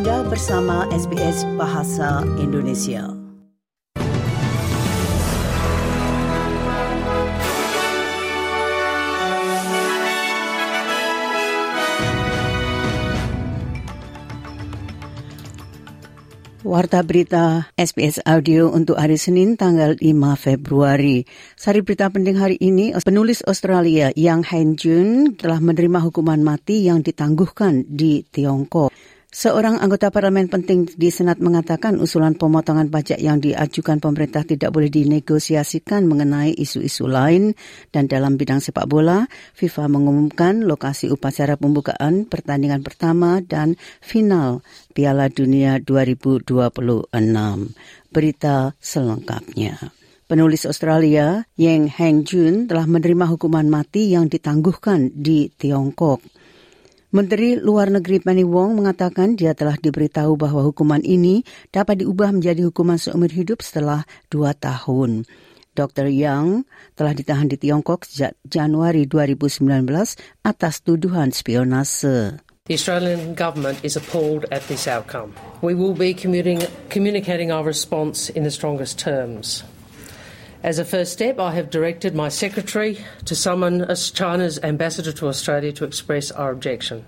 Anda bersama SBS Bahasa Indonesia. Warta berita SBS Audio untuk hari Senin tanggal 5 Februari. Sari berita penting hari ini, penulis Australia Yang Hein Jun telah menerima hukuman mati yang ditangguhkan di Tiongkok. Seorang anggota parlemen penting di Senat mengatakan usulan pemotongan pajak yang diajukan pemerintah tidak boleh dinegosiasikan mengenai isu-isu lain dan dalam bidang sepak bola, FIFA mengumumkan lokasi upacara pembukaan pertandingan pertama dan final Piala Dunia 2026. Berita selengkapnya. Penulis Australia, Yang Heng Jun, telah menerima hukuman mati yang ditangguhkan di Tiongkok. Menteri Luar Negeri Penny Wong mengatakan dia telah diberitahu bahwa hukuman ini dapat diubah menjadi hukuman seumur hidup setelah dua tahun. Dr. Yang telah ditahan di Tiongkok sejak Januari 2019 atas tuduhan spionase. The Australian government is appalled at this outcome. We will be communicating our response in the strongest terms. As a first step, I have directed my secretary to summon China's ambassador to Australia to express our objection.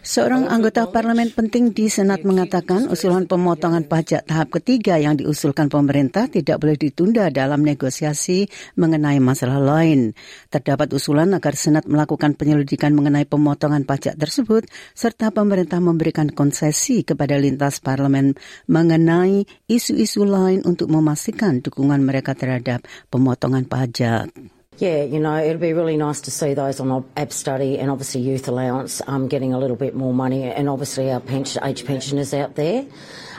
Seorang anggota parlemen penting di Senat mengatakan usulan pemotongan pajak tahap ketiga yang diusulkan pemerintah tidak boleh ditunda dalam negosiasi mengenai masalah lain. Terdapat usulan agar Senat melakukan penyelidikan mengenai pemotongan pajak tersebut serta pemerintah memberikan konsesi kepada lintas parlemen mengenai isu-isu lain untuk memastikan dukungan mereka terhadap pemotongan pajak. Yeah, you know, it'll be really nice to see those on ab study and obviously youth allowance um, getting a little bit more money, and obviously our pension, age pensioners out there.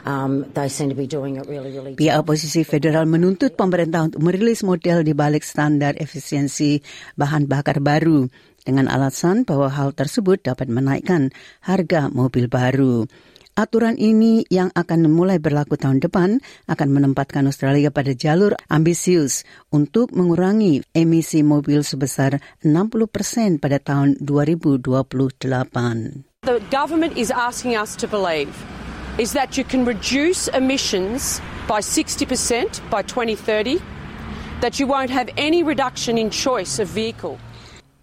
Um, they seem to be doing it really, really. Pihak oposisi federal menuntut pemerintah untuk merilis model di balik standar efisiensi bahan bakar baru dengan alasan bahwa hal tersebut dapat menaikkan harga mobil baru. Aturan ini yang akan mulai berlaku tahun depan akan menempatkan Australia pada jalur ambisius untuk mengurangi emisi mobil sebesar 60 persen pada tahun 2028. The government is asking us to believe is that you can reduce emissions by 60% by 2030, that you won't have any reduction in choice of vehicle.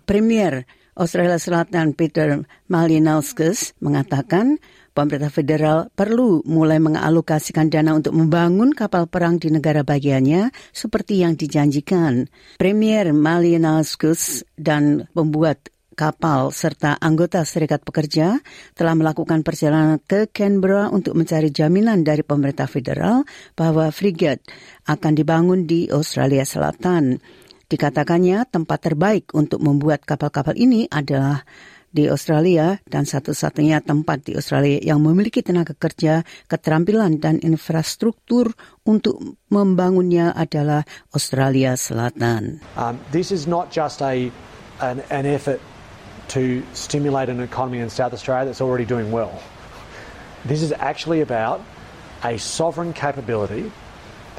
Premier Australia Selatan Peter Malinauskas mengatakan pemerintah federal perlu mulai mengalokasikan dana untuk membangun kapal perang di negara bagiannya seperti yang dijanjikan. Premier Malinauskas dan pembuat kapal serta anggota Serikat Pekerja telah melakukan perjalanan ke Canberra untuk mencari jaminan dari pemerintah federal bahwa frigate akan dibangun di Australia Selatan. Dikatakannya tempat terbaik untuk membuat kapal-kapal ini adalah di Australia dan satu-satunya tempat di Australia yang memiliki tenaga kerja, keterampilan dan infrastruktur untuk membangunnya adalah Australia Selatan. Um, this is not just a an, an effort to stimulate an economy in South Australia that's already doing well. This is actually about a sovereign capability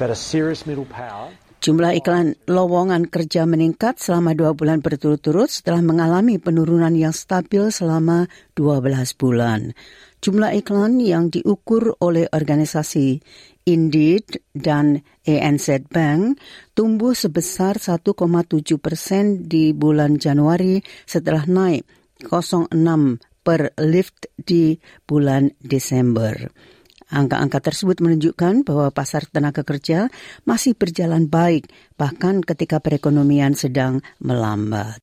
that a serious middle power Jumlah iklan lowongan kerja meningkat selama dua bulan berturut-turut setelah mengalami penurunan yang stabil selama 12 bulan. Jumlah iklan yang diukur oleh organisasi Indeed dan ANZ Bank tumbuh sebesar 1,7 persen di bulan Januari setelah naik 0,6 per lift di bulan Desember. Angka-angka tersebut menunjukkan bahwa pasar tenaga kerja masih berjalan baik, bahkan ketika perekonomian sedang melambat.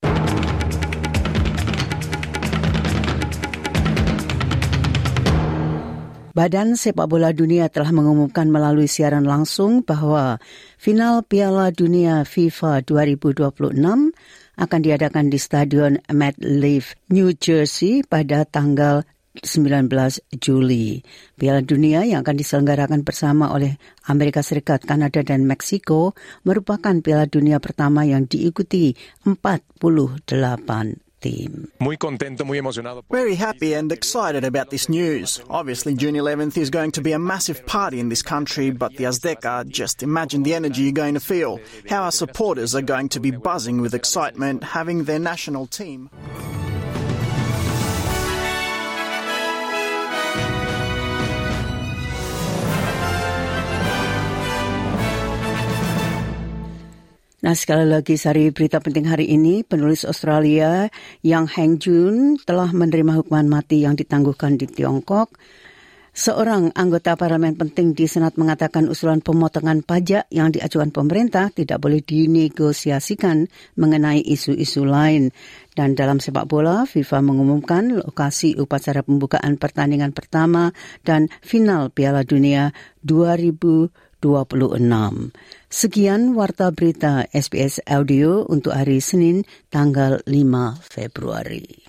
Badan Sepak Bola Dunia telah mengumumkan melalui siaran langsung bahwa final Piala Dunia FIFA 2026 akan diadakan di Stadion MetLife, New Jersey pada tanggal 19 Juli. Piala Dunia yang akan diselenggarakan bersama oleh Amerika Serikat, Kanada, dan Meksiko merupakan Piala Dunia pertama yang diikuti 48 Team. Muy contento, muy emocionado. Very happy and excited about this news. Obviously, June 11th is going to be a massive party in this country, but the Azteca, just imagine the energy you're going to feel. How our supporters are going to be buzzing with excitement having their national team. Nah sekali lagi sari berita penting hari ini, penulis Australia yang Heng Jun telah menerima hukuman mati yang ditangguhkan di Tiongkok. Seorang anggota parlemen penting di Senat mengatakan usulan pemotongan pajak yang diajukan pemerintah tidak boleh dinegosiasikan mengenai isu-isu lain. Dan dalam sepak bola, FIFA mengumumkan lokasi upacara pembukaan pertandingan pertama dan final Piala Dunia 2020. 26. Sekian warta berita SBS Audio untuk hari Senin tanggal 5 Februari.